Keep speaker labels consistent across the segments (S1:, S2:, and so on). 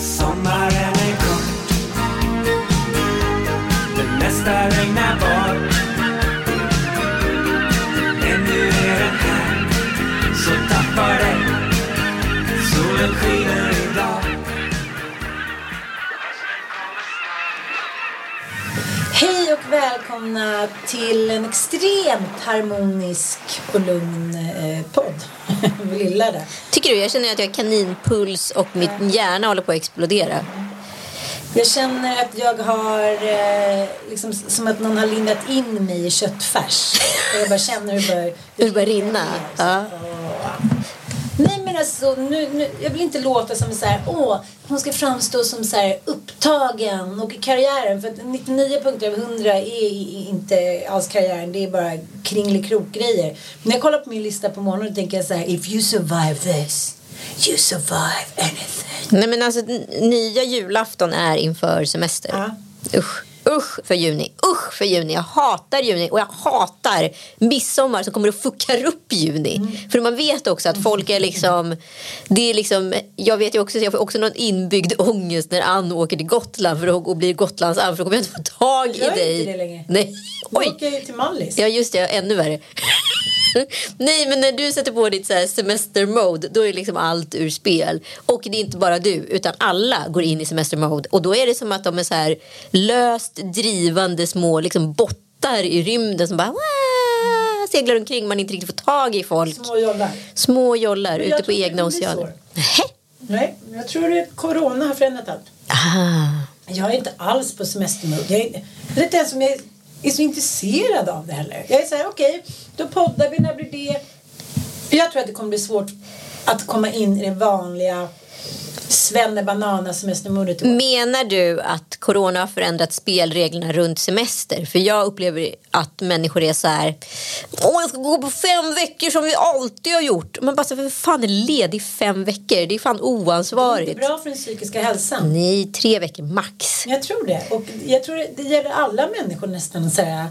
S1: Sommaren är kort. Det mesta regnar bort. Ännu är den här. Så tappa dig Solen skiner idag.
S2: Hej och välkomna till en extremt harmonisk och lugn eh, podd. Lilla där.
S3: Tycker du? Jag känner att jag har kaninpuls och mitt hjärna håller på att explodera.
S2: Jag känner att jag har eh, liksom som att någon har lindat in mig i köttfärs. Och jag bara känner hur det börjar,
S3: Hur det börjar rinna. Ja.
S2: Nej men alltså, nu, nu, jag vill inte låta som så här, åh, hon ska framstå som så här upptagen och i karriären. För att 99 punkter av 100 är inte alls karriären, det är bara kringelikrok-grejer. Men när jag kollar på min lista på morgonen tänker jag så här, if you survive this, you survive anything.
S3: Nej men alltså nya julafton är inför semester.
S2: Ja.
S3: Usch. Usch för juni. Usch för juni. Jag hatar juni och jag hatar midsommar som kommer att fucka upp juni. För man vet också att folk är liksom, det är liksom, jag vet ju också, jag får också någon inbyggd ångest när Ann åker till Gotland för att, och blir Gotlands Ann för då kommer jag inte få tag i
S2: inte
S3: dig.
S2: det längre.
S3: Nej. Oj.
S2: åker jag ju till Mallis.
S3: Ja just det, ännu värre. Nej men när du sätter på ditt så semestermode då är liksom allt ur spel. Och det är inte bara du utan alla går in i semestermode. Och då är det som att de är så här löst drivande små liksom bottar i rymden som bara "Wah!" seglar omkring man inte riktigt får tag i folk.
S2: Små jollar.
S3: Små jollar ute på egna oceaner.
S2: Nej, jag tror att corona har förändrat allt.
S3: Ah.
S2: Jag är inte alls på semestermode. Jag är, inte ens om jag är så intresserad av det heller. Jag är så här, okej, då poddar vi, när blir det? Jag tror att det kommer bli svårt att komma in i det vanliga i år.
S3: Menar du att corona har förändrat spelreglerna runt semester? För jag upplever att människor är så här. Åh, jag ska gå på fem veckor som vi alltid har gjort. Men bara så, för fan är ledig fem veckor? Det är fan
S2: Det är inte
S3: oansvarigt.
S2: bra för den psykiska hälsan.
S3: Nej, tre veckor max.
S2: Jag tror det. Och jag tror det, det gäller alla människor nästan. Så här,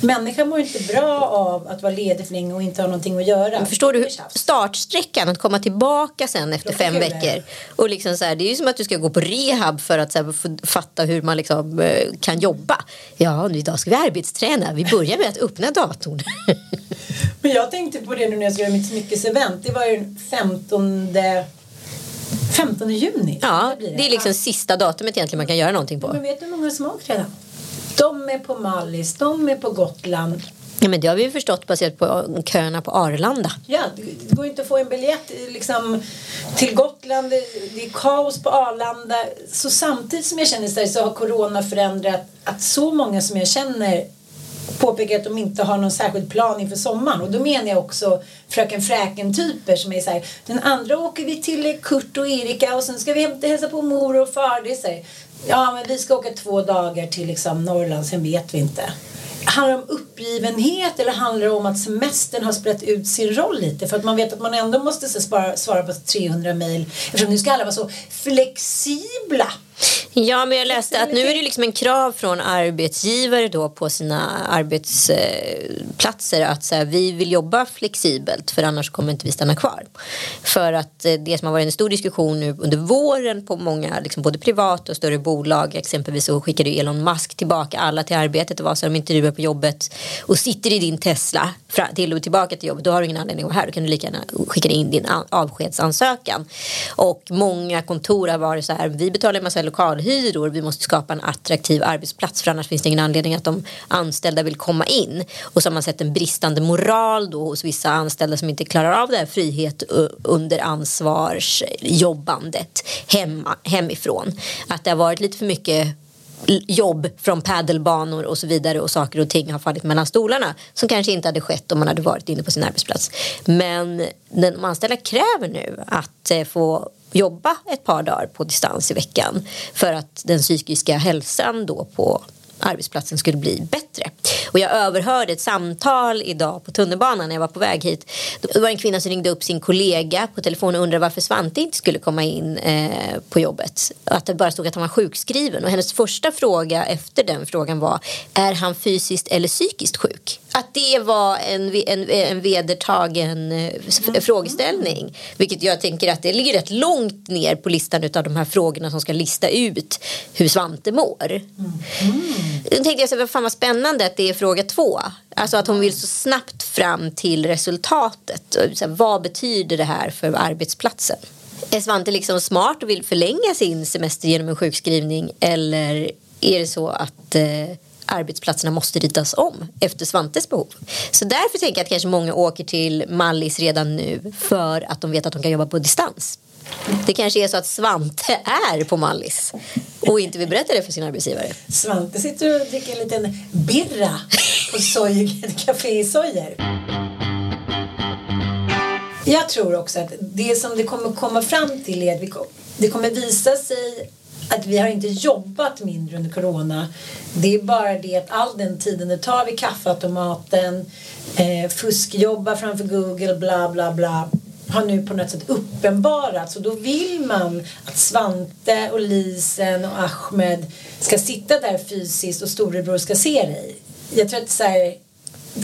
S2: människan mår inte bra av att vara ledig för länge och inte ha någonting att göra.
S3: Men förstår du startsträckan att komma tillbaka sen efter fem veckor? Och liksom så här, det är ju som att du ska gå på rehab för att här, fatta hur man liksom, eh, kan jobba. Ja, nu idag ska vi arbetsträna. Vi börjar med att öppna datorn.
S2: Men jag tänkte på det nu när jag skulle göra mitt smyckesevent. Det var ju den 15, 15 juni.
S3: Ja, det är liksom sista datumet egentligen man kan göra någonting
S2: Men
S3: på.
S2: vet du hur många som har åkt redan? De är på Mallis, de är på Gotland.
S3: Ja, men det har vi ju förstått baserat på köerna på Arlanda.
S2: Ja, det går inte att få en biljett liksom, till Gotland. Det det är kaos på Arlanda. Så samtidigt som jag känner så, här, så har corona förändrat att så många som jag känner påpekar att de inte har någon särskild plan inför sommaren. Och då menar jag också Fröken Fräken-typer som är så här. Den andra åker vi till Kurt och Erika och sen ska vi hämta hälsa på mor och far. Det är så här, ja, men vi ska åka två dagar till liksom Norrland, sen vet vi inte. Handlar det om uppgivenhet eller handlar det om att semestern har sprätt ut sin roll lite? För att man vet att man ändå måste svara på 300 mejl eftersom nu ska alla vara så flexibla.
S3: Ja, men jag läste att nu är det liksom en krav från arbetsgivare då på sina arbetsplatser att så här, vi vill jobba flexibelt för annars kommer inte vi stanna kvar. För att eh, det som har varit en stor diskussion nu under våren på många, liksom både privata och större bolag, exempelvis så skickade Elon Musk tillbaka alla till arbetet och var så här, om inte du är på jobbet och sitter i din Tesla till och tillbaka till jobbet, då har du ingen anledning att vara här, då kan du lika gärna skicka in din avskedsansökan. Och många kontor har varit så här, vi betalar en massa lokalhyror, vi måste skapa en attraktiv arbetsplats för annars finns det ingen anledning att de anställda vill komma in. Och så har man sett en bristande moral då hos vissa anställda som inte klarar av det här frihet eh, under ansvarsjobbandet hemma, hemifrån. Att det har varit lite för mycket jobb från paddelbanor och så vidare och saker och ting har fallit mellan stolarna som kanske inte hade skett om man hade varit inne på sin arbetsplats. Men de anställda kräver nu att eh, få jobba ett par dagar på distans i veckan för att den psykiska hälsan då på arbetsplatsen skulle bli bättre. Och jag överhörde ett samtal idag på tunnelbanan när jag var på väg hit. Det var en kvinna som ringde upp sin kollega på telefon och undrade varför Svante inte skulle komma in eh, på jobbet. Att det bara stod att han var sjukskriven. Och hennes första fråga efter den frågan var är han fysiskt eller psykiskt sjuk? Att det var en, en, en vedertagen eh, f- frågeställning. Vilket jag tänker att det ligger rätt långt ner på listan av de här frågorna som ska lista ut hur Svante mår. Då tänkte jag så här, vad fan vad spännande att det är fråga två. Alltså att hon vill så snabbt fram till resultatet. Så här, vad betyder det här för arbetsplatsen? Är Svante liksom smart och vill förlänga sin semester genom en sjukskrivning eller är det så att eh, arbetsplatserna måste ritas om efter Svantes behov? Så därför tänker jag att kanske många åker till Mallis redan nu för att de vet att de kan jobba på distans. Det kanske är så att Svante är på Mallis och inte vill berätta det för sin arbetsgivare.
S2: Svante sitter och dricker en liten birra på ett café i Sojer. Jag tror också att det som det kommer komma fram till är att det kommer visa sig att vi har inte jobbat mindre under corona. Det är bara det att all den tiden det tar vid kaffeautomaten, eh, fuskjobba framför Google, bla bla bla har nu på något sätt uppenbarats och då vill man att Svante och Lisen och Ahmed ska sitta där fysiskt och storebror ska se dig. Jag tror att så här,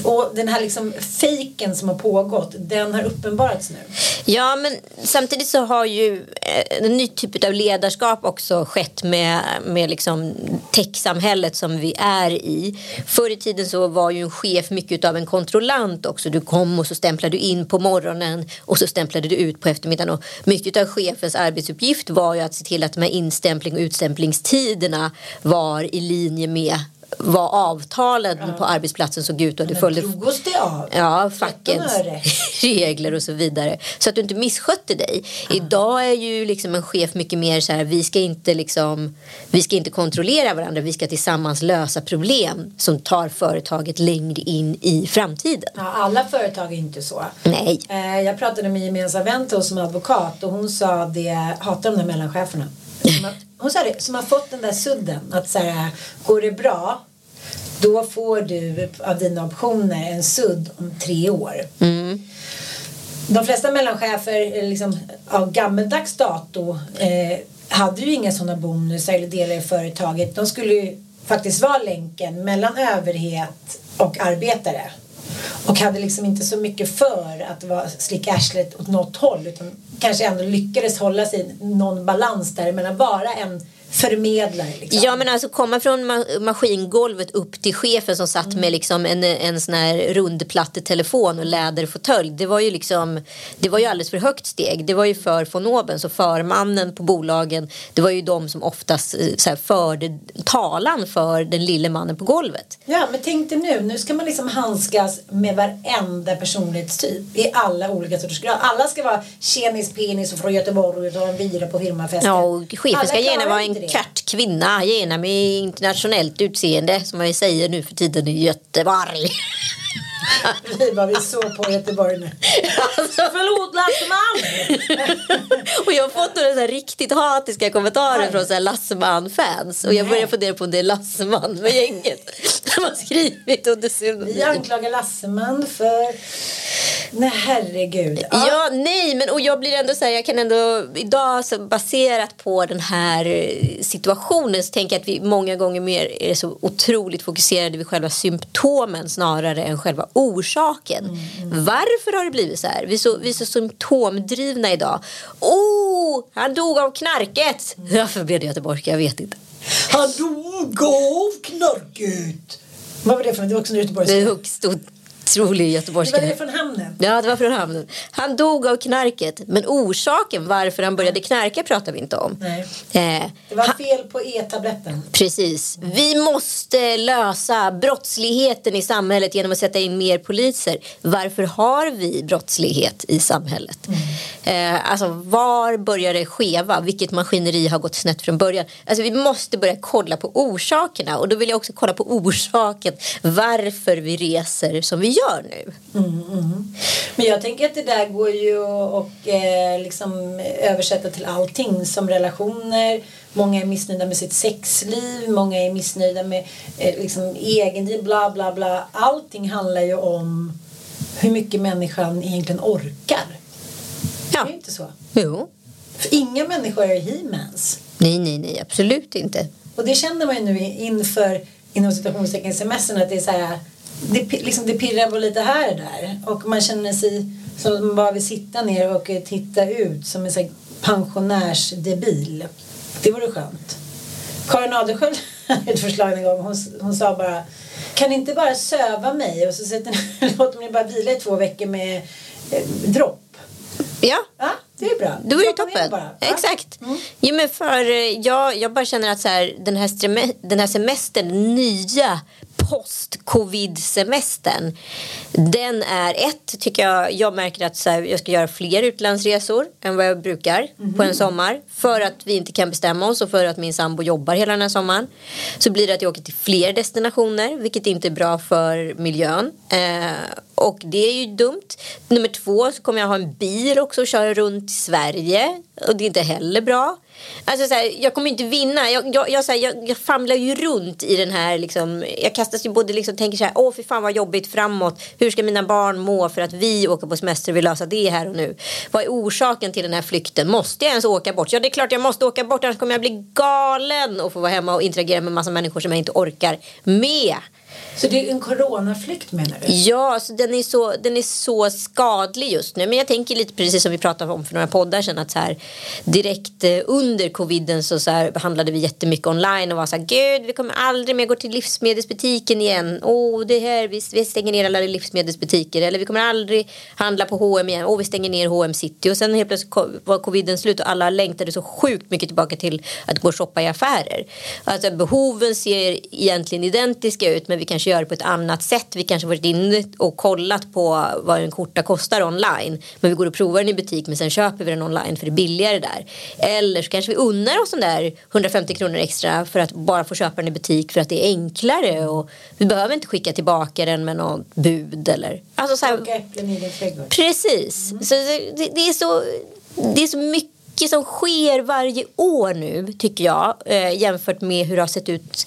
S2: och den här liksom fejken som har pågått, den har uppenbarats nu.
S3: Ja, men samtidigt så har ju eh, en ny typ av ledarskap också skett med, med liksom techsamhället som vi är i. Förr i tiden så var ju en chef mycket av en kontrollant också. Du kom och så stämplade du in på morgonen och så stämplade du ut på eftermiddagen. Och mycket av chefens arbetsuppgift var ju att se till att de här instämpling och utstämplingstiderna var i linje med vad avtalen på arbetsplatsen såg ut och det följde
S2: drogos det av?
S3: Ja,
S2: 13
S3: fackens regler och så vidare. Så att du inte misskötte dig. Idag är ju liksom en chef mycket mer så här, vi ska inte liksom, vi ska inte kontrollera varandra, vi ska tillsammans lösa problem som tar företaget längre in i framtiden.
S2: Ja, alla företag är inte så.
S3: Nej.
S2: Eh, Jag pratade med en gemensam vän till oss som advokat och hon sa det, hatar de där mellancheferna. Som har- Hon sa det, som har fått den där sudden att så här, går det bra då får du av dina optioner en sudd om tre år. De flesta mellanchefer liksom, av gammeldags dato eh, hade ju inga sådana bonusar eller delar i företaget. De skulle ju faktiskt vara länken mellan överhet och arbetare. Och hade liksom inte så mycket för att vara slicka arslet åt något håll utan kanske ändå lyckades hålla sig i någon balans däremellan. bara en förmedlare. Liksom.
S3: Ja men alltså komma från ma- maskingolvet upp till chefen som satt med liksom en, en sån här rundplattetelefon och läderfåtölj. Det var ju liksom Det var ju alldeles för högt steg. Det var ju för von oben. Så förmannen på bolagen Det var ju de som oftast eh, så här, förde talan för den lille mannen på golvet.
S2: Ja, men tänk dig nu. Nu ska man liksom handskas med varenda personlighetstyp i alla olika sorters grad. Alla ska vara tjenis, penis och från Göteborg och ta en vira på firmafesten.
S3: Ja, och chefen
S2: Alla
S3: ska gärna vara en
S2: det.
S3: kvinna, gärna med internationellt utseende som man säger nu för tiden i Göteborg.
S2: Vi var vi så på Göteborg nu.
S3: Alltså,
S2: Förlåt Lasse Malm!
S3: och jag har fått så här riktigt hatiska kommentarer från så Lasseman-fans. Och jag börjar fundera på om det är Lasseman med gänget som har skrivit under
S2: Vi
S3: pseudonym.
S2: anklagar Lasseman för... Nej, herregud.
S3: Ja, nej, men och jag blir ändå så här, jag kan ändå idag så baserat på den här eh, situationen så tänker jag att vi många gånger mer är så otroligt fokuserade vid själva symptomen snarare än själva orsaken. Varför har det blivit så här? Vi är så, vi är så symptomdrivna idag. Oh, han dog av knarket! Varför blev det göteborgska? Jag vet inte.
S2: Han dog av knarket. Vad var det för något? Det var också en
S3: Det är
S2: göteborgska.
S3: otrolig
S2: Det var det från hamnen.
S3: Ja, det var från hamnen. Han dog av knarket, men orsaken varför han började knarka pratar vi inte om.
S2: Nej.
S3: Eh,
S2: Det var fel på E-tabletten.
S3: Precis. Vi måste lösa brottsligheten i samhället genom att sätta in mer poliser. Varför har vi brottslighet i samhället? Eh, alltså, var börjar det skeva? Vilket maskineri har gått snett från början? Alltså, vi måste börja kolla på orsakerna. Och då vill jag också kolla på orsaken varför vi reser som vi gör nu.
S2: Men jag tänker att det där går ju och, eh, liksom översätta till allting som relationer. Många är missnöjda med sitt sexliv, många är missnöjda med eh, liksom egenliv, bla bla bla. Allting handlar ju om hur mycket människan egentligen orkar.
S3: Ja.
S2: Det är ju inte så.
S3: Jo.
S2: För inga människor är he-mans.
S3: Nej, nej, nej, absolut inte.
S2: Och det känner man ju nu inför inom citationstecken semestern att det är så här det, liksom, det pirrar på lite här och där och man känner sig som att man bara vill sitta ner och eh, titta ut som en så här pensionärsdebil. Det vore skönt. Karin Adelsköld hade ett förslag en gång. Hon, hon sa bara kan ni inte bara söva mig och så sätter ni, låter ni bara vila i två veckor med eh, dropp.
S3: Ja,
S2: Ja, det är bra.
S3: Då är det toppen.
S2: bara. Ja.
S3: Exakt. Jo, men för, eh, jag, jag bara känner att så här, den, här den här semestern, nya post-covid-semestern. Den är ett, tycker jag, jag märker att här, jag ska göra fler utlandsresor än vad jag brukar på en sommar. För att vi inte kan bestämma oss och för att min sambo jobbar hela den här sommaren. Så blir det att jag åker till fler destinationer, vilket inte är bra för miljön. Eh, och det är ju dumt. Nummer två så kommer jag ha en bil också och köra runt i Sverige. Och det är inte heller bra. Alltså så här, jag kommer inte vinna. Jag, jag, jag, så här, jag, jag famlar ju runt i den här liksom, Jag kastas ju både liksom tänker så här, åh fy fan vad jobbigt framåt. Hur ska mina barn må för att vi åker på semester och vill lösa det här och nu. Vad är orsaken till den här flykten? Måste jag ens åka bort? Ja det är klart jag måste åka bort annars kommer jag bli galen och få vara hemma och interagera med massa människor som jag inte orkar med.
S2: Så det är en coronaflykt menar du?
S3: Ja, alltså den, är så, den är så skadlig just nu. Men jag tänker lite precis som vi pratade om för några poddar sedan. Att så här, direkt eh, under coviden så, så här, handlade vi jättemycket online och var så här, gud vi kommer aldrig mer gå till livsmedelsbutiken igen. Åh, det här, vi, vi stänger ner alla livsmedelsbutiker. Eller vi kommer aldrig handla på H&M igen. Åh, vi stänger ner H&M city. Och sen helt plötsligt var coviden slut och alla längtade så sjukt mycket tillbaka till att gå och shoppa i affärer. Alltså behoven ser egentligen identiska ut men vi kanske gör det på ett annat sätt. Vi kanske varit inne och kollat på vad en skjorta kostar online. Men vi går och provar den i butik men sen köper vi den online för det är billigare där. Eller så kanske vi unnar oss de där 150 kronor extra för att bara få köpa den i butik för att det är enklare. Och vi behöver inte skicka tillbaka den med något bud eller... Alltså så här. Precis. Så det, det, är så, det är så mycket som sker varje år nu tycker jag eh, jämfört med hur det har sett ut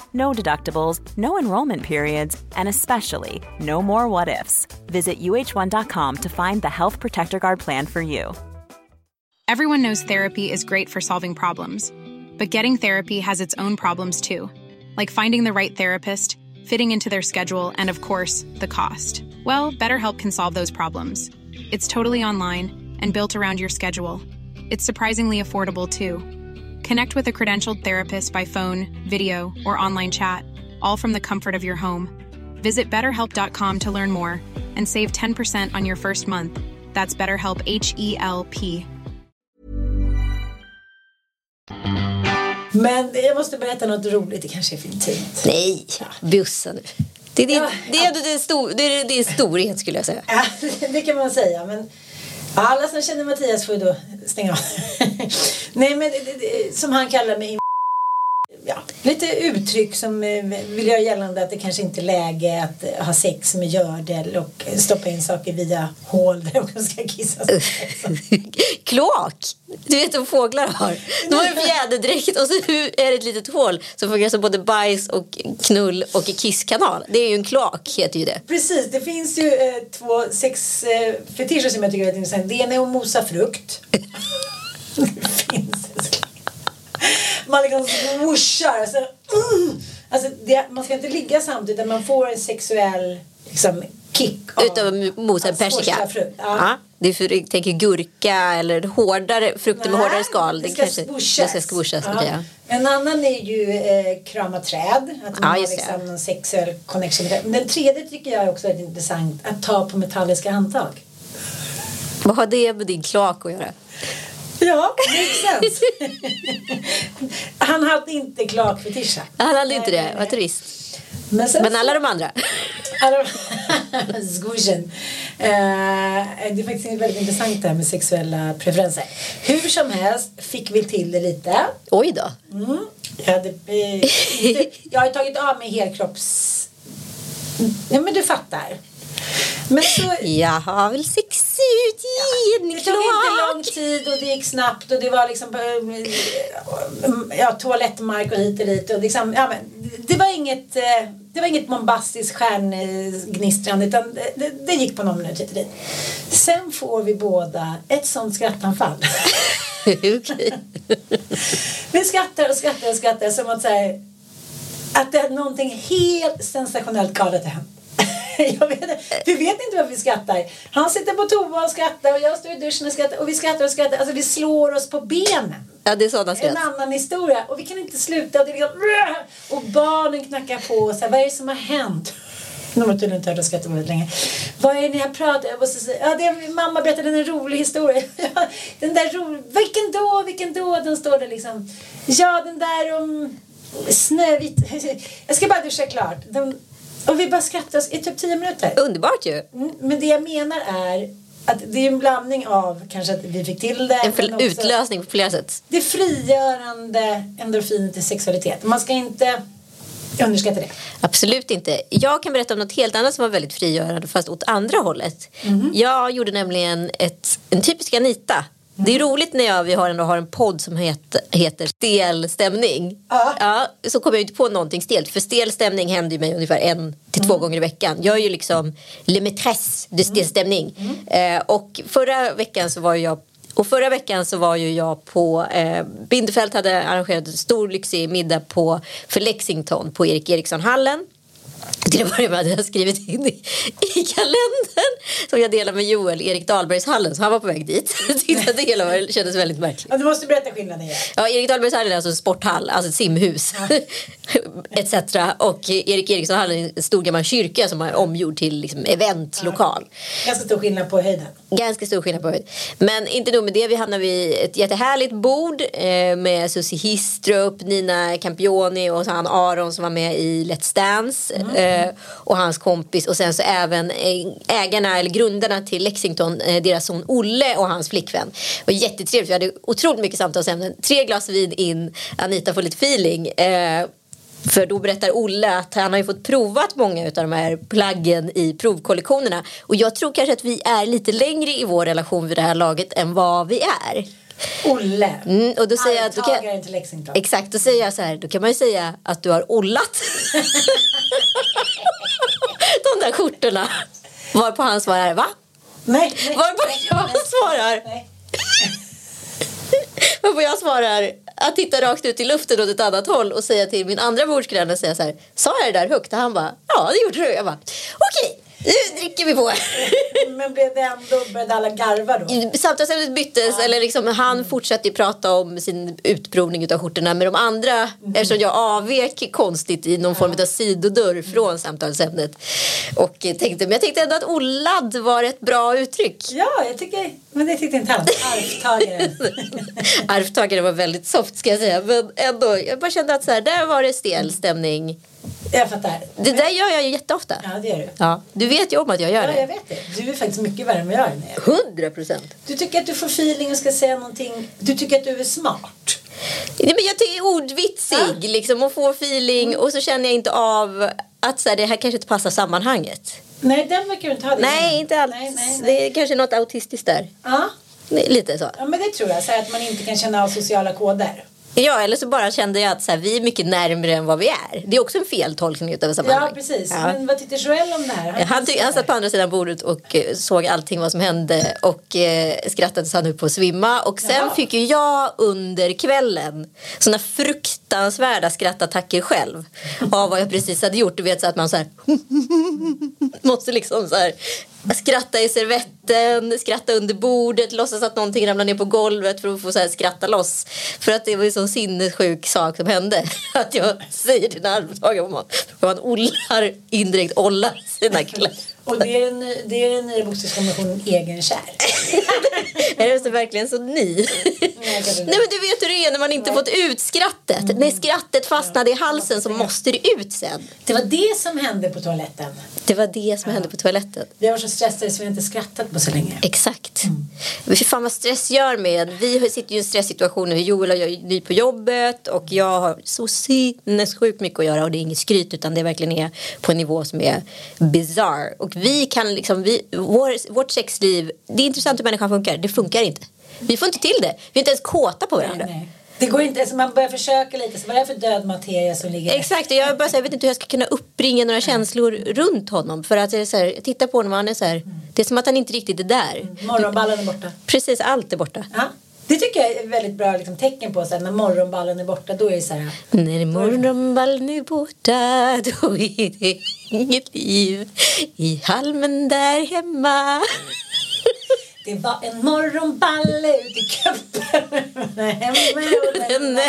S4: No deductibles, no enrollment periods, and especially no more what ifs. Visit uh1.com to find the Health Protector Guard plan for you.
S5: Everyone knows therapy is great for solving problems, but getting therapy has its own problems too, like finding the right therapist, fitting into their schedule, and of course, the cost. Well, BetterHelp can solve those problems. It's totally online and built around your schedule. It's surprisingly affordable too. Connect with a credentialed therapist by phone, video, or online chat, all from the comfort of your home. Visit betterhelp.com to learn more and save 10% on your first month. That's BetterHelp H E L P.
S2: Men jag måste berätta något roligt. Det kanske är för intimt.
S3: Nej, bussa nu. Det är din,
S2: Ja,
S3: det är, det är, stor, det är din storhet skulle jag säga.
S2: Ja, det kan man säga. Men alla som känner Mattias får ju då stänga av. Nej, men det, det, det, som han kallar mig ja, lite uttryck som eh, vill göra gällande att det kanske inte är läge att eh, ha sex med gördel och stoppa in saker via hål där de ska kissa.
S3: Kloak! Du vet vad fåglar har. De har en fjäderdräkt och så är det ett litet hål som fungerar som både bajs och knull och kisskanal. Det är ju en kloak heter ju det.
S2: Precis, det finns ju eh, två sexfetischer som jag tycker är väldigt intressant. Det ena är att mosa frukt. Man liksom swooshar. Så, mm. alltså, det, man ska inte ligga samtidigt utan man får en sexuell liksom, kick av
S3: Utav mosa en persika.
S2: frukt.
S3: Ja.
S2: Ja.
S3: Det är för du tänker gurka eller hårdare frukter med hårdare skal.
S2: Det
S3: Det
S2: ska
S3: kanske-
S2: swooshat.
S3: Det ska swooshat,
S2: Ja.
S3: okej, ja.
S2: En annan är ju eh, krama träd. Att man
S3: Ja,
S2: har liksom någon sexuell connection. Men Den tredje tycker jag är också väldigt intressant. Att ta på metalliska handtag.
S3: Vad har det med din kloak att göra?
S2: Ja, makes sense. Han hade inte klakfetischa.
S3: Han hade inte
S2: Nej,
S3: det,
S2: nej,
S3: var
S2: nej.
S3: turist.
S2: Men, sen,
S3: Men alla de andra?
S2: Squishen. Eh, det är faktiskt väldigt intressant det här med sexuella preferenser. Hur som helst fick vi till det lite.
S3: Oj då.
S2: Mm. Jag, hade, eh, inte, jag har tagit av mig helkropps... Ja, men du fattar. Men så...
S3: Jag har väl sex ut i en
S2: Det tog inte lång tid och det gick snabbt och det var liksom eh, ja, toalettmark och hit och dit. Och liksom, ja, men, det, var inget, eh, det var inget bombastiskt stjärngnistrande utan det, det, det gick på någon minut hit och dit. Sen får vi båda ett sånt skrattanfall. Vi skrattar och skrattar och skrattar som att säga att det är någonting helt sensationellt galet har hänt. Jag vet, vi vet inte varför vi skrattar. Han sitter på toa och skrattar och jag står i duschen och skrattar och vi skrattar och skrattar. Alltså vi slår oss på benen.
S3: Ja, det är sådana
S2: En
S3: skratt.
S2: annan historia och vi kan inte sluta. Och, det är liksom, och barnen knackar på och så här, vad är det som har hänt? De har tydligen inte hört oss skratta väldigt länge. Vad är det ni har pratat säga, ja, det är, mamma berättade en rolig historia. Den där ro, vilken då, vilken då? Den står där liksom. Ja, den där om Snövit. Jag ska bara duscha klart. De, och vi bara skrattar i typ tio minuter.
S3: Underbart ju.
S2: Mm, Men det jag menar är att det är en blandning av kanske att vi fick till det.
S3: En
S2: också-
S3: utlösning på flera sätt.
S2: det frigörande endorfinet i sexualitet. Man ska inte underskatta det.
S3: Absolut inte. Jag kan berätta om något helt annat som var väldigt frigörande fast åt andra hållet.
S2: Mhm.
S3: Jag gjorde nämligen ett, en typisk Anita. Det är roligt när jag, vi har, ändå har en podd som heter, heter Stel stämning.
S2: Ja.
S3: Ja, så kommer jag inte på någonting stelt. För stel stämning händer ju mig ungefär en till
S2: Mm.
S3: två gånger i veckan. Jag är ju liksom le maîtresse de stel stämning.
S2: Mm.
S3: Eh, och förra veckan så var jag och förra veckan så var ju jag på eh, Bindefält hade arrangerat en stor lyxig middag på, för Lexington på Erik Eriksson-hallen. Till att börja med hade jag skrivit in i, i kalendern som jag delar med Joel, Erik Dahlbergshallen, så han var på väg dit. Tyckte att det hela var, kändes väldigt märkligt.
S2: Ja, du måste berätta skillnaden igen.
S3: Ja, Erik Dahlbergshallen är alltså en sporthall, alltså ett simhus etc. Och Erik Erikssonhallen är en stor gammal kyrka som är omgjord till liksom, eventlokal.
S2: Ganska stor skillnad på höjden.
S3: Ganska stor skillnad på höjd. Men inte nog med det, vi hamnar vid ett jättehärligt bord eh, med Susie Histrup, Nina Campioni och så han Aron som var med i Let's Dance eh, och hans kompis och sen så även eh, ägarna eller grundarna till Lexington, eh, deras son Olle och hans flickvän. Det var jättetrevligt, vi hade otroligt mycket samtalsämnen. Tre glas vin in, Anita får lite feeling. Eh, för då berättar Olle att han har ju fått provat många av de här plaggen i provkollektionerna. Och jag tror kanske att vi är lite längre i vår relation vid det här laget än vad vi är.
S2: Olle.
S3: Mm, och då säger jag, då kan,
S2: till Lexington.
S3: exakt, då säger jag så här, då kan man ju säga att du har ollat de där skjortorna. Varpå han svarar, va?
S2: Nej, nej.
S3: Varpå
S2: nej,
S3: jag
S2: nej,
S3: svarar,
S2: nej.
S3: varpå jag svarar att titta rakt ut i luften åt ett annat håll och säga till min andra bordsgranne säga så här, sa jag det där högt? Och han bara, ja det gjorde du. Jag bara, okej. Nu dricker vi på.
S2: Men blev det ändå, började alla garva då?
S3: Samtalsämnet byttes, eller liksom, han fortsatte ju prata om sin utprovning av skjortorna med de andra
S2: Mm.
S3: eftersom jag avvek konstigt i någon form av sidodörr från samtalsämnet. Och tänkte, men jag tänkte ändå att oladd var ett bra uttryck.
S2: Ja, jag tycker, men det tyckte inte han. Arvtagaren.
S3: Arvtagare var väldigt soft ska jag säga. Men ändå, jag bara kände att så här, där var det stel stämning.
S2: Jag fattar.
S3: Det där gör jag ju jätteofta.
S2: Ja, det gör du.
S3: Ja, du vet ju om att jag gör
S2: Ja, jag
S3: det.
S2: vet det. Du är faktiskt mycket värre än vad jag är.
S3: Hundra procent.
S2: Du tycker att du får feeling och ska säga någonting. Du tycker att du är smart.
S3: Nej, men jag tycker ordvitsig liksom, och får feeling och så känner jag inte av att så här, det här kanske inte passar sammanhanget.
S2: Nej, den verkar du inte ha. det
S3: Nej, inte alls.
S2: Nej, nej, nej.
S3: Det är kanske något autistiskt där.
S2: Ja.
S3: Det är Lite så.
S2: ja, men det tror jag. Så att man inte kan känna av sociala koder.
S3: Ja, eller så bara kände jag att så här, vi är mycket närmare än vad vi är. Det är också en feltolkning utav sammanhang.
S2: Ja, precis.
S3: Ja.
S2: Men vad tyckte Joel om det här?
S3: Han, ty- han satt på andra sidan bordet och eh, såg allting vad som hände och eh, skrattade så han höll på att svimma. Och sen
S2: Jaha.
S3: fick ju jag under kvällen såna fruktansvärda skrattattacker själv av vad jag precis hade gjort. Du vet så att man så här måste liksom så här skratta i servetten, skratta under bordet, låtsas att någonting ramlar ner på golvet för att få så här skratta loss. För att det var ju sån sinnessjuk sak som hände. Att jag säger till en arbetstagare att man ollar, indirekt ollar sina kläder.
S2: Och det är den, det är den nya bokstavskombinationen egenkär.
S3: Är det så verkligen så ny?
S2: Nej.
S3: Nej men du vet hur det är när man inte fått ut skrattet. När skrattet fastnade i halsen så måste det ut sen.
S2: Det var det som hände på toaletten.
S3: Det var det som hände på toaletten.
S2: Vi var så stressade så vi inte skrattat på så länge.
S3: Exakt. Men Fy fan vad stress gör med. Vi sitter ju i en stresssituation nu. Joel och jag är ny på jobbet och jag har så sinnessjukt mycket att göra och det är inget skryt utan det verkligen är på en nivå som är bizarr. Och vi kan liksom, vi, vår, vårt sexliv, det är intressant hur människan funkar. Det funkar inte. Vi får inte till det. Vi är inte ens kåta på varandra.
S2: Nej, nej. Det går inte, alltså man börjar försöka lite. Så vad är det för död materia som ligger
S3: Exakt, och jag, bara, så här, jag vet inte hur jag ska kunna uppbringa några känslor runt honom. För att så här, jag tittar på honom och han är så här, det är som att han inte riktigt är där.
S2: Morgonballen är borta.
S3: Precis, allt är borta.
S2: Ja. Det tycker jag är ett väldigt bra liksom, tecken på så här, när morgonballen är borta. Då är det så här.
S3: När morgonballen är borta då är det inget liv i halmen där hemma.
S2: Det var en morgonballe ut i. Hemma och denna.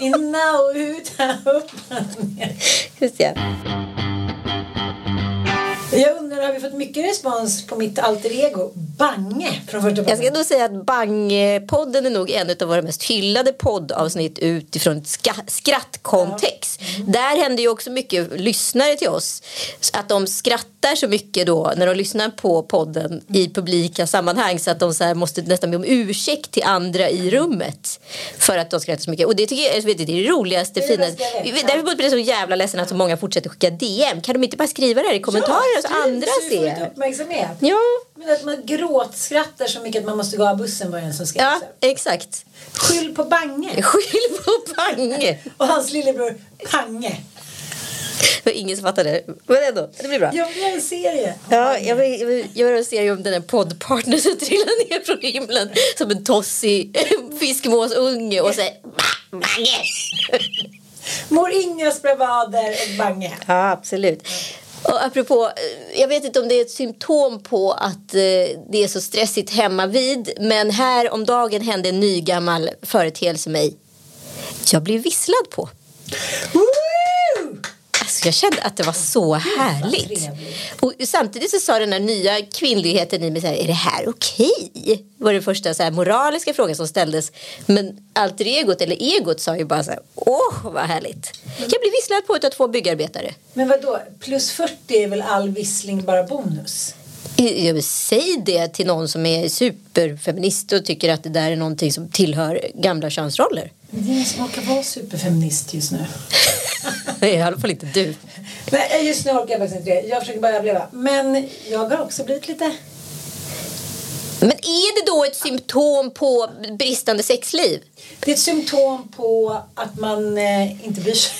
S2: Inna och ut, upp och ner.
S3: Just.
S2: Jag undrar, har vi fått mycket respons på mitt alter ego Bange från första
S3: Jag ska nog säga att Bang-podden är nog en av våra mest hyllade poddavsnitt utifrån ett ska- skrattkontext. Där händer ju också mycket lyssnare till oss. Att de skrattar så mycket då när de lyssnar på podden i publika sammanhang så att de så måste nästan be om ursäkt till andra i rummet för att de skrattar så mycket. Och det tycker jag, vet, det är det roligaste,
S2: Det är det
S3: finaste. Därför blir jag så jävla ledsen att så många fortsätter skicka DM. Kan de inte bara skriva det här i kommentarer andra ser?
S2: uppmärksamhet.
S3: Ja.
S2: Men att man gråtskrattar så mycket att man måste gå av bussen var en som skrev.
S3: Ja, exakt.
S2: Skyll på Bange.
S3: Skyll på Bange.
S2: Och hans lillebror Pange.
S3: Det var ingen som fattade. Men ändå, det blir bra.
S2: Jag vill göra en serie.
S3: Ja, jag vill, jag vill göra en serie om den där poddpartnern som trillar ner från himlen som en tossig fiskmåsunge och säger Bange!
S2: Mor Ingas bravader och Bange.
S3: Ja, absolut. Och apropå, eh, jag vet inte om det är ett symptom på att eh, det är så stressigt hemma vid men här om dagen hände en ny gammal företeelse mig. Jag blev visslad på. Alltså jag kände att det var så härligt. Och samtidigt så sa den här nya kvinnligheten i mig så här, är det här okej? Var det första så här, moraliska frågan som ställdes. Men alter egot eller egot sa ju bara så här, åh vad härligt. Jag blev visslad på utav två byggarbetare.
S2: Men vad då? Plus 40 är väl all vissling bara bonus?
S3: Jag säga det till någon som är superfeminist och tycker att det där är någonting som tillhör gamla könsroller.
S2: Det är ingen som orkar vara superfeminist just nu.
S3: I alla fall inte du.
S2: Nej, just nu orkar jag faktiskt inte det. Jag försöker bara överleva. Men jag har också blivit lite...
S3: Men är det då ett symptom på bristande sexliv?
S2: Det är ett symptom på att man eh, inte bryr sig.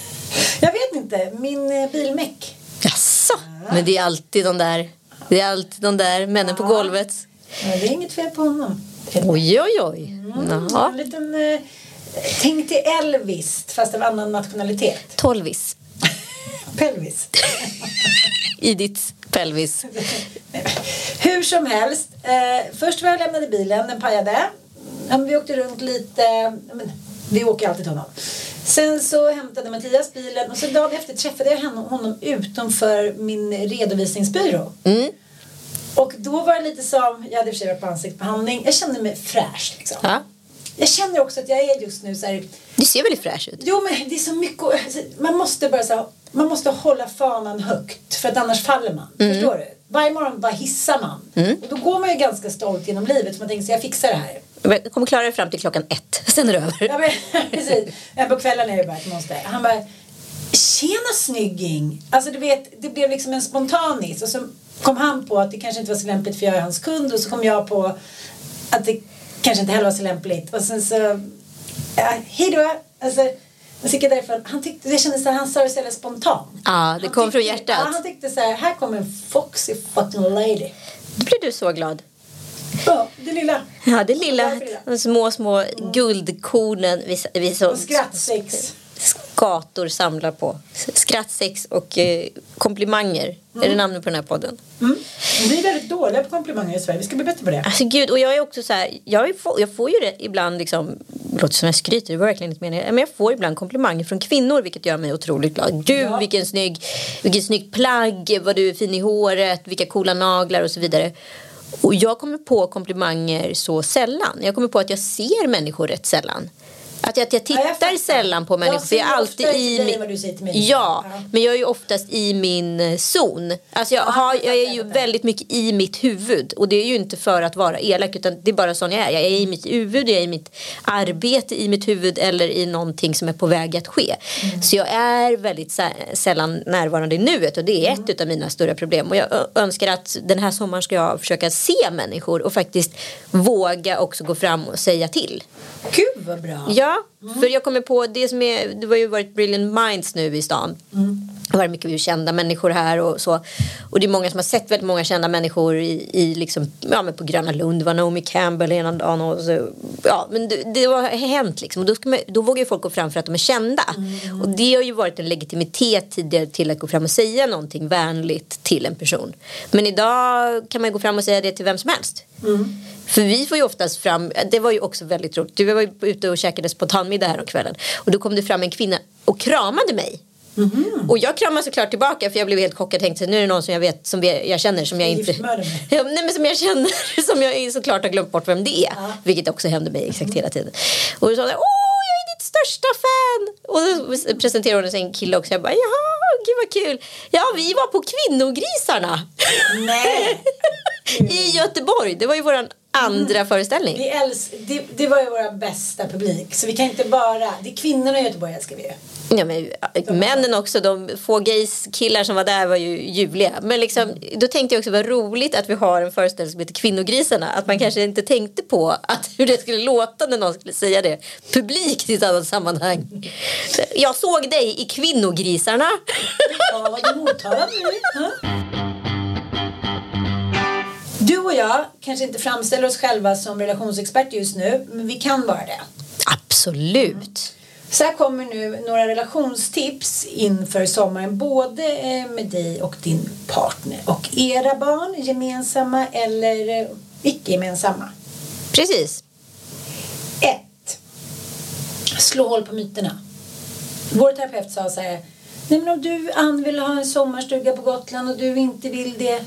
S2: jag vet inte. Min eh, bilmäck.
S3: Jaså? Men det är alltid de där, det är alltid de där männen på golvet.
S2: Ja, det är inget fel på honom.
S3: Oj, oj, oj.
S2: En
S3: Jaha.
S2: liten... Eh, tänk till Elvis, fast av annan nationalitet.
S3: Tolvis.
S2: Pelvis.
S3: I ditt pelvis.
S2: Hur som helst. Eh, först var jag lämnade bilen, den pajade. Ja, vi åkte runt lite. Men, vi åker alltid till honom. Sen så hämtade Mattias bilen och sen dagen efter träffade jag honom, honom utanför min redovisningsbyrå.
S3: Mm.
S2: Och då var det lite som, jag hade i och för sig varit på ansiktsbehandling, jag kände mig fräsch liksom.
S3: Ja.
S2: Jag känner också att jag är just nu så här,
S3: Du ser väldigt fräsch ut.
S2: Jo men det är så mycket Man måste bara så här, Man måste hålla fanan högt För att annars faller man. Förstår du? Varje morgon bara hissar man. Och då går man ju ganska stolt genom livet Så man tänker så jag fixar det här.
S3: Jag kommer klara dig fram till klockan ett. Sen är det över.
S2: Ja men precis. Men på kvällen är det bara ett monster. Han bara Tjena snygging. Alltså du vet Det blev liksom en spontanis. Och så kom han på att det kanske inte var så lämpligt För jag är hans kund Och så kom jag på Att det kanske inte heller var så lämpligt Och sen så ja, Hej då Alltså jag gick därifrån. Han tyckte, det kändes så här, han sa det så jävla spontant.
S3: Ja, det
S2: Han
S3: kom från
S2: tyckte-
S3: hjärtat.
S2: Ja, han tyckte så här, här kommer en foxy fucking lady.
S3: Då blir du så glad.
S2: Ja, det lilla.
S3: Ja, det lilla, de små, små guldkornen vi, vi så,
S2: Och skrattsex.
S3: Skator samlar på. Skrattsex och eh, komplimanger är det namnet på den här podden.
S2: Mm. Vi är väldigt dåliga på komplimanger i Sverige. Vi ska bli bättre på det.
S3: Alltså gud, och jag är också så här, jag, är, få- jag får ju det ibland liksom, det låter som jag skryter, det var verkligen inte meningen, men jag får ibland komplimanger från kvinnor vilket gör mig otroligt glad. Gud
S2: Ja.
S3: vilken snygg, vilken snygg plagg, vad du är fin i håret, vilka coola naglar och så vidare. Och jag kommer på komplimanger så sällan. Jag kommer på att jag ser människor rätt sällan. Att jag, att jag
S2: Ja, jag
S3: tittar sällan på människor.
S2: Jag
S3: för jag är alltid i min... Ja,
S2: Ja.
S3: men jag är ju oftast i min eh, zon. Alltså jag,
S2: Ja,
S3: har,
S2: jag
S3: jag är ju
S2: jag
S3: väldigt mycket i mitt huvud. Och det är ju inte för att vara elak utan det är bara sån jag är. Jag är i mitt huvud, jag är i mitt arbete i mitt huvud eller i någonting som är på väg att ske.
S2: Mm.
S3: Så jag är väldigt sä- sällan närvarande i nuet och det är
S2: Mm.
S3: ett av mina stora problem. Och jag önskar att den här sommaren ska jag försöka se människor och faktiskt våga också gå fram och säga till.
S2: Gud vad bra.
S3: Ja, för jag kommer på det som är, det har ju varit Brilliant Minds nu i stan. Det har varit mycket kända människor här och så. Och det är många som har sett väldigt många kända människor i, i liksom, ja men på Gröna Lund var Naomi Campbell ena dagen och så, ja men det, det har hänt liksom. Och då, ska man, då vågar ju folk gå fram för att de är kända. Och det har ju varit en legitimitet tidigare till att gå fram och säga någonting vänligt till en person. Men idag kan man ju gå fram och säga det till vem som helst. För vi får ju oftast fram, det var ju också väldigt roligt, du var ju ute och käkade spontanmiddag här om kvällen. Och då kom det fram en kvinna och kramade mig. Och jag kramade såklart tillbaka för jag blev helt chockad. Tänkte nu är det någon som jag vet som jag känner som jag inte ja, nej, men som jag känner som jag såklart har glömt bort vem det är. Vilket också hände mig exakt hela tiden. Och då sa jag åh jag är ditt största fan. Och då presenterade hon en kille också. Jag bara jaha gud vad kul. Ja vi var på kvinnogrisarna.
S2: Nej.
S3: i Göteborg. Det var ju våran andra föreställning
S2: Vi äls det, det var ju våra bästa publik. Så vi kan inte bara... Det är kvinnorna i Göteborg älskar vi ju.
S3: Ja, men, männen också, de få gays killar som var där var ju ljuvliga. Men liksom, då tänkte jag också vad roligt att vi har en föreställning som heter Kvinnogrisarna. Att man kanske inte tänkte på att, hur det skulle låta när någon skulle säga det publikt i ett annat sammanhang. Jag såg dig i Kvinnogrisarna.
S2: Ja, vad du. Ja. Du och jag kanske inte framställer oss själva som relationsexperter just nu, men vi kan vara det.
S3: Absolut.
S2: Så här kommer nu några relationstips inför sommaren både eh, med dig och din partner och era barn, gemensamma eller eh, icke-gemensamma.
S3: Precis.
S2: 1. Slå hål på myterna. Vår terapeut sa så här. Nej men om du Ann vill ha en sommarstuga på Gotland och du inte vill det.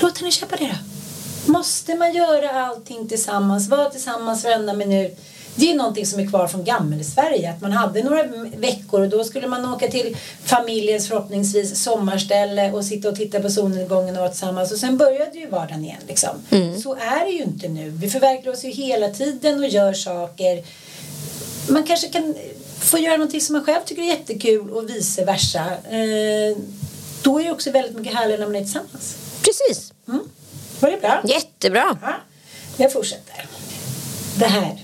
S2: Låt henne köpa det då. Måste man göra allting tillsammans? Vara tillsammans varenda minut? Det är någonting som är kvar från gammel-Sverige. Att man hade några veckor och då skulle man åka till familjens förhoppningsvis sommarställe och sitta och titta på solnedgången och vara tillsammans. Och sen började ju vardagen igen liksom. Så är det ju inte nu. Vi förverkligar oss ju hela tiden och gör saker man kanske kan få göra någonting som man själv tycker är jättekul och vice versa. Eh, då är det också väldigt mycket härligare när man är tillsammans.
S3: Precis.
S2: Mm. Var det bra?
S3: Jättebra.
S2: Ja. Jag fortsätter. Det här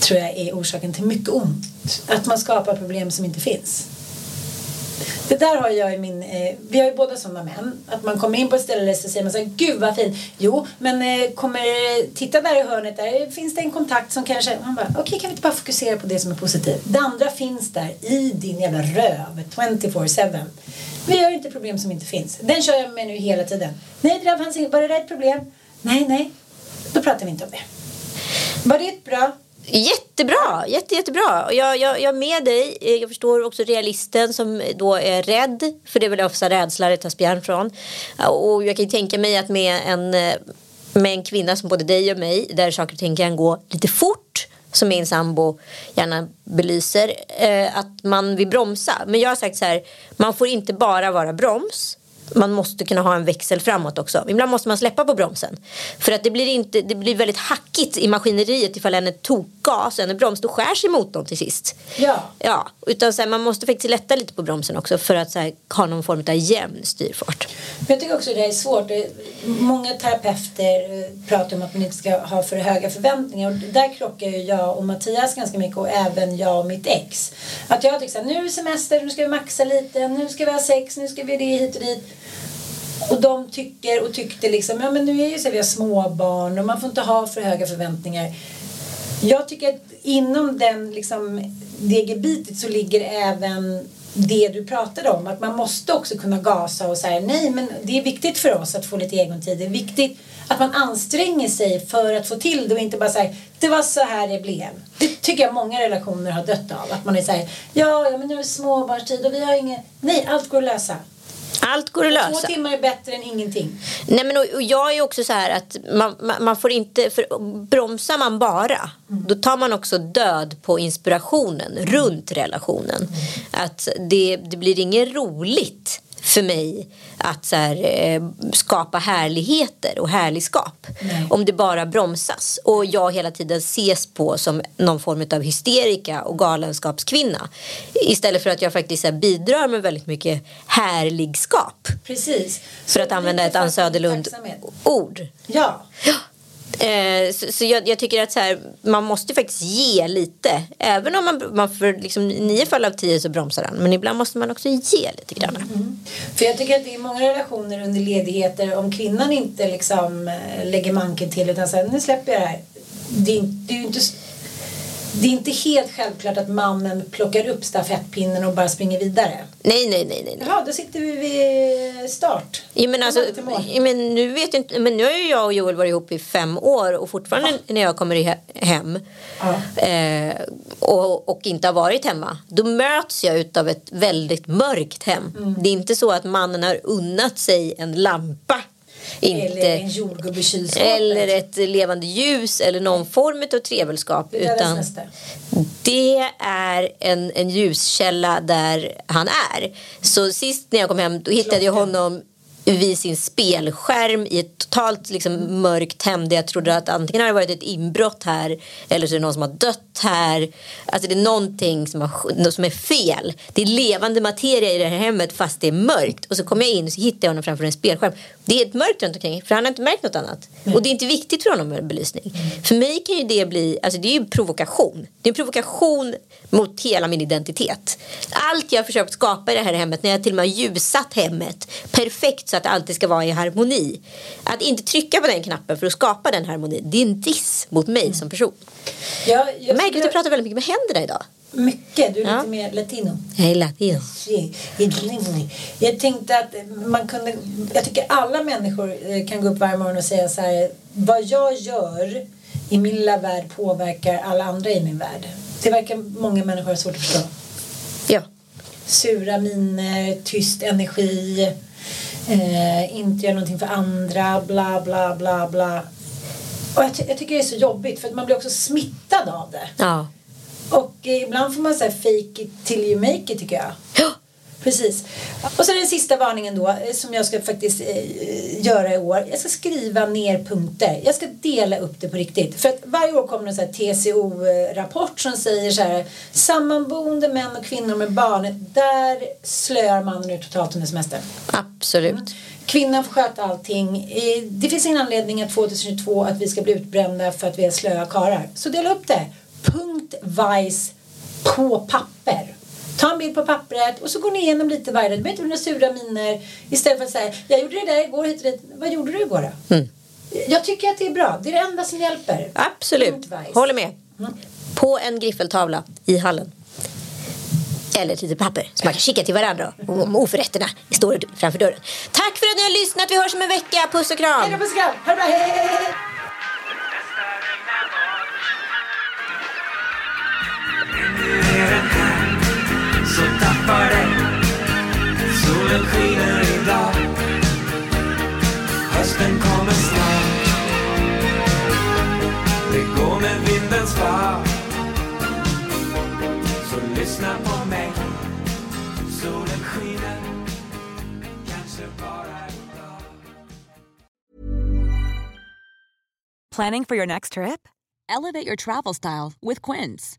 S2: tror jag är orsaken till mycket ont. Att man skapar problem som inte finns. Det där har jag i min, eh, vi har ju båda sådana män. Att man kommer in på ett ställe så säger man så här, gud vad fint. Jo, men eh, kommer, titta där i hörnet där finns det en kontakt som kanske, man bara, okej kan vi inte bara fokusera på det som är positivt. Det andra finns där i din jävla röv 24-7. Vi gör inte problem som inte finns. Den kör jag med nu hela tiden. Nej, det där fanns inget. Var det där ett problem? Nej, nej. Då pratar vi inte om det. Var det ett bra?
S3: Jättebra, jätte, jättebra. Jag, jag, jag är med dig. Eh, jag förstår också realisten som eh, då är rädd. För det är väl ofta rädsla det tar spjärn från. Och jag kan ju tänka mig att med en, eh, med en kvinna som både dig och mig där saker och ting kan gå lite fort som min sambo gärna belyser att man vill bromsa. Men jag har sagt så här, man får inte bara vara broms man måste kunna ha en växel framåt också. Ibland måste man släppa på bromsen. För att det blir, inte, det blir väldigt hackigt i maskineriet ifall en är tokgas och en är broms. Då skär sig motorn till sist.
S2: Ja.
S3: Ja, utan så här, man måste faktiskt lätta lite på bromsen också för att här, ha någon form av jämn styrfart.
S2: Men jag tycker också det är svårt. Många terapeuter eh, pratar om att man inte ska ha för höga förväntningar. Och där krockar ju jag och Mattias ganska mycket och även jag och mitt ex. Att jag tycker så här, nu är det semester, nu ska vi maxa lite, nu ska vi ha sex, nu ska vi det hit och dit. Och de tycker och tyckte liksom, ja men nu är ju så här, vi har småbarn och man får inte ha för höga förväntningar. Jag tycker att inom den, liksom, det gebitet så ligger även det du pratade om. Att man måste också kunna gasa och säga nej men det är viktigt för oss att få lite egontid. Det är viktigt att man anstränger sig för att få till det och inte bara säga det var så här det blev. Det tycker jag många relationer har dött av. Att man är såhär ja, ja men nu är det småbarnstid och vi har inget. Nej, allt går att lösa.
S3: Allt går att
S2: Två
S3: lösa.
S2: timmar är bättre än ingenting.
S3: Nej, men och, och jag är också så här att man, man, man får inte, för bromsar man bara då tar man också död på inspirationen runt relationen. Att det, det blir inget roligt för mig att så här, eh, skapa härligheter och härligskap
S2: Nej.
S3: om det bara bromsas och jag hela tiden ses på som någon form av hysterika och galenskapskvinna istället för att jag faktiskt här, bidrar med väldigt mycket härligskap
S2: Precis.
S3: för att
S2: Så
S3: använda
S2: lite
S3: ett Ann. Söderlund-ord.
S2: Ja.
S3: Eh, så så jag, jag tycker att så här, man måste faktiskt ge lite. Även om man, man för liksom, nio fall av tio så bromsar han. Men ibland måste man också ge lite grann.
S2: Mm. För jag tycker att det är många relationer under ledigheter om kvinnan inte liksom eh, lägger manken till utan säger nu släpper jag det här. Det är, det är ju inte det är inte helt självklart att mannen plockar upp stafettpinnen och bara springer vidare.
S3: Nej, nej, nej, nej.
S2: Jaha, då sitter vi vid start.
S3: Ja, men, alltså, men, nu vet inte, men nu har ju jag och Joel varit ihop i fem år och fortfarande när jag kommer hem
S2: Ja.
S3: eh, och, och inte har varit hemma då möts jag utav ett väldigt mörkt hem.
S2: Mm.
S3: Det är inte så att mannen har unnat sig en lampa. Inte,
S2: Eller en jordgubbe i kylskåpet.
S3: eller ett levande ljus eller någon form av trevelskap.
S2: Det
S3: Utan det är en, en ljuskälla där han är. Så sist när jag kom hem då hittade jag honom vid sin spelskärm i ett totalt liksom, mörkt hem där jag trodde att antingen har det varit ett inbrott här eller så är det någon som har dött här. Alltså det är någonting som, har, som är fel. Det är levande materia i det här hemmet fast det är mörkt. Och så kommer jag in och så hittar jag honom framför en spelskärm. Det är ett mörkt runt omkring för han har inte märkt något annat. Och det är inte viktigt för honom med belysning. För mig kan ju det bli, alltså det är ju provokation. Det är en provokation mot hela min identitet. Allt jag har försökt skapa i det här hemmet, när jag till och med har ljusat hemmet perfekt så att det alltid ska vara i harmoni. Att inte trycka på den knappen för att skapa den harmonin, det är en diss mot mig som person.
S2: Ja, Jag
S3: märker att du pratar väldigt mycket med händerna idag.
S2: Mycket, du är
S3: Ja.
S2: lite mer latino.
S3: Jag är latin.
S2: Jag tänkte att man kunde, jag tycker alla människor eh, kan gå upp varje morgon och säga så här, vad jag gör i min lilla värld påverkar alla andra i min värld. Det verkar många människor ha svårt att förstå.
S3: Ja.
S2: Sura miner, tyst energi, eh, inte göra någonting för andra, bla bla bla bla. Och jag, ty- jag tycker det är så jobbigt för att man blir också smittad av det.
S3: Ja.
S2: Och ibland får man säga fake it till you make it tycker jag.
S3: Ja.
S2: Precis. Och så den sista varningen då eh, som jag ska faktiskt eh, göra i år. Jag ska skriva ner punkter. Jag ska dela upp det på riktigt. För att varje år kommer en sån här TCO-rapport som säger så här. Sammanboende män och kvinnor med barn. Där slöar mannen ut totalt under semestern.
S3: Absolut.
S2: Kvinnan får sköta allting. Eh, Det finns ingen anledning att 2022 att vi ska bli utbrända för att vi är slöa karlar. Så dela upp det. Punktvis på papper. Ta en bild på pappret och så går ni igenom lite varje dag. Det behöver inte några sura miner. Istället för att säga, jag gjorde det där igår hit och dit. Vad gjorde du igår då? Jag tycker att det är bra. Det är det enda som hjälper.
S3: Absolut. Håller med. På en griffeltavla i hallen. Eller ett litet papper så man kan kika till varandra om oförrätterna står framför dörren. Tack för att ni har lyssnat. Vi hörs om en vecka. Puss och kram.
S2: Hej då, puss och kram. Det bra. Hej, hej,
S1: Hösten kommer snart Det går med vindens Så lyssna på mig Solen skiner Kanske bara idag
S6: Planning for your next trip? Elevate your travel style with Quince.